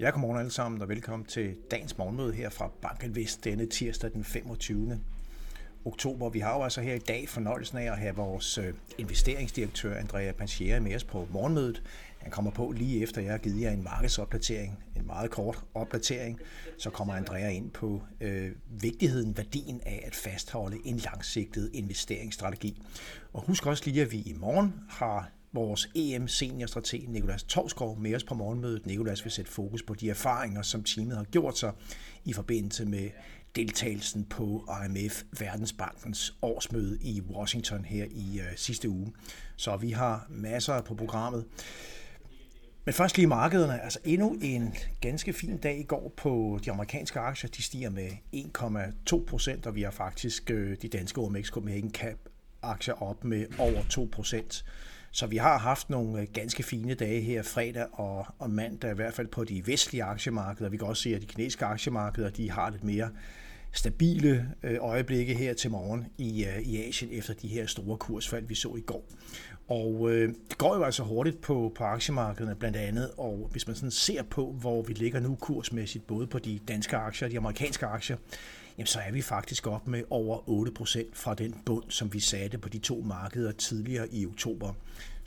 Ja, godmorgen alle sammen, og velkommen til dagens morgenmøde her fra Banken Vest denne tirsdag den 25. oktober. Vi har jo altså her i dag fornøjelsen af at have vores øh, investeringsdirektør Andrea Panchiera med os på morgenmødet. Han kommer på lige efter, jeg har givet jer en markedsopdatering, en meget kort opdatering. Så kommer Andrea ind på øh, vigtigheden, værdien af at fastholde en langsigtet investeringsstrategi. Og husk også lige, at vi i morgen har vores EM seniorstrateg Nikolas Torskov med os på morgenmødet. Nikolas vil sætte fokus på de erfaringer, som teamet har gjort sig i forbindelse med deltagelsen på IMF Verdensbankens årsmøde i Washington her i øh, sidste uge. Så vi har masser på programmet. Men først lige markederne. Altså endnu en ganske fin dag i går på de amerikanske aktier. De stiger med 1,2 procent, og vi har faktisk øh, de danske OMX Copenhagen Cap aktier op med over 2 procent. Så vi har haft nogle øh, ganske fine dage her fredag og, og mandag, i hvert fald på de vestlige aktiemarkeder. Vi kan også se, at de kinesiske aktiemarkeder de har lidt mere stabile øh, øjeblikke her til morgen i, øh, i Asien efter de her store kursfald, vi så i går. Og øh, det går jo altså hurtigt på, på aktiemarkederne blandt andet, og hvis man sådan ser på, hvor vi ligger nu kursmæssigt, både på de danske aktier og de amerikanske aktier, jamen så er vi faktisk op med over 8% fra den bund, som vi satte på de to markeder tidligere i oktober.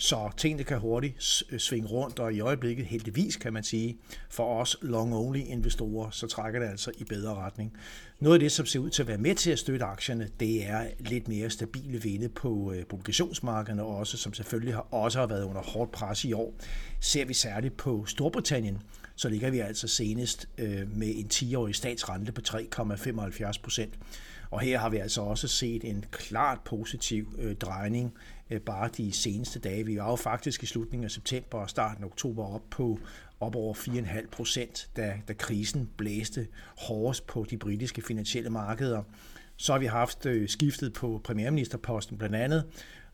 Så tingene kan hurtigt øh, svinge rundt, og i øjeblikket heldigvis kan man sige, for os long-only investorer, så trækker det altså i bedre retning. Noget af det, som ser ud til at være med til at støtte aktierne, det er lidt mere stabile vinde på øh, publikationsmarkederne også, som selvfølgelig har, også har været under hårdt pres i år. Ser vi særligt på Storbritannien, så ligger vi altså senest øh, med en 10-årig statsrente på 3,75 procent. Og her har vi altså også set en klart positiv øh, drejning øh, bare de seneste dage. Vi var jo faktisk i slutningen af september og starten af oktober op på op over 4,5 procent, da, da krisen blæste hårdest på de britiske finansielle markeder. Så har vi haft øh, skiftet på premierministerposten blandt andet,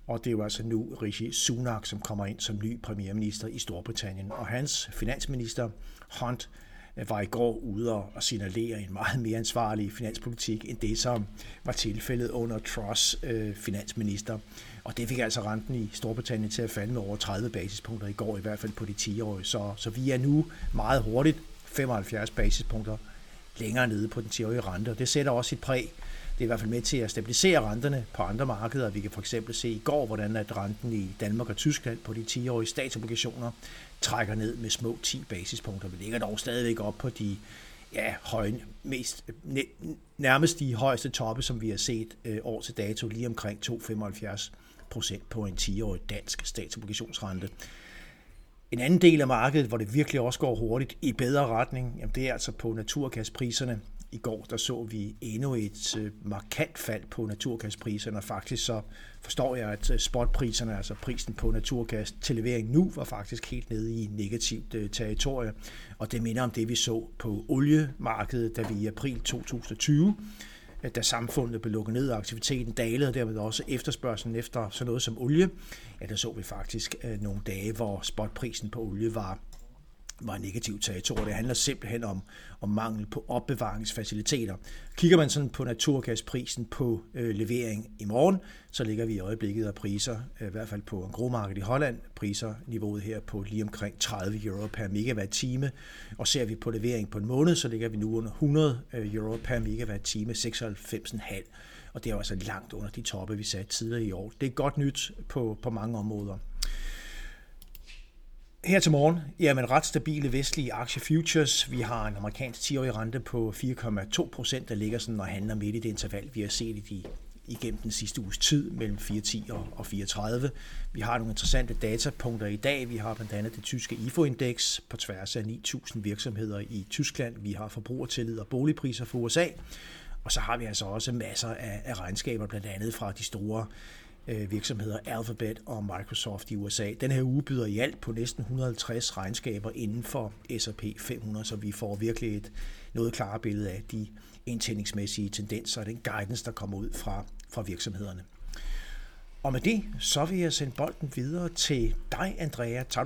og det er jo altså nu Rishi Sunak, som kommer ind som ny premierminister i Storbritannien. Og hans finansminister, Hunt, Øh, var i går ude og signalere en meget mere ansvarlig finanspolitik end det, som var tilfældet under Truss øh, finansminister. Og det fik altså renten i Storbritannien til at falde med over 30 basispunkter i går, i hvert fald på de 10-årige. Så, så vi er nu meget hurtigt 75 basispunkter længere nede på den 10-årige rente, og det sætter også sit præg det er i hvert fald med til at stabilisere renterne på andre markeder. Vi kan for eksempel se i går, hvordan at renten i Danmark og Tyskland på de 10-årige statsobligationer trækker ned med små 10 basispunkter. Vi ligger dog stadigvæk op på de ja, høje, mest, nærmest de højeste toppe, som vi har set øh, år til dato, lige omkring 2,75 procent på en 10-årig dansk statsobligationsrente. En anden del af markedet, hvor det virkelig også går hurtigt i bedre retning, jamen det er altså på naturgaspriserne. I går der så vi endnu et øh, markant fald på naturgaspriserne, og faktisk så forstår jeg, at øh, spotpriserne, altså prisen på naturgas til levering nu, var faktisk helt nede i negativt øh, territorie. Og det minder om det, vi så på oliemarkedet, da vi i april 2020 da samfundet blev lukket ned, og aktiviteten dalede, og dermed også efterspørgselen efter sådan noget som olie, ja, der så vi faktisk øh, nogle dage, hvor spotprisen på olie var var negativt territorium. Det handler simpelthen om, om mangel på opbevaringsfaciliteter. Kigger man sådan på naturgasprisen på øh, levering i morgen, så ligger vi i øjeblikket af priser, øh, i hvert fald på en gromarked i Holland, priser niveauet her på lige omkring 30 euro per megawatt time. Og ser vi på levering på en måned, så ligger vi nu under 100 øh, euro per megawatt time, 96,5. Og det er jo altså langt under de toppe, vi satte tidligere i år. Det er godt nyt på, på mange områder. Her til morgen, jamen ret stabile vestlige aktiefutures. Vi har en amerikansk 10-årig rente på 4,2 procent, der ligger sådan og handler midt i det interval, vi har set i de igennem den sidste uges tid mellem 4.10 og 4.30. Vi har nogle interessante datapunkter i dag. Vi har blandt andet det tyske IFO-indeks på tværs af 9.000 virksomheder i Tyskland. Vi har forbrugertillid og boligpriser for USA. Og så har vi altså også masser af, regnskaber, blandt andet fra de store Øh, virksomheder Alphabet og Microsoft i USA. Den her uge byder i alt på næsten 150 regnskaber inden for S&P 500, så vi får virkelig et noget klarere billede af de indtjeningsmæssige tendenser og den guidance, der kommer ud fra, fra virksomhederne. Og med det, så vil jeg sende bolden videre til dig, Andrea. Tager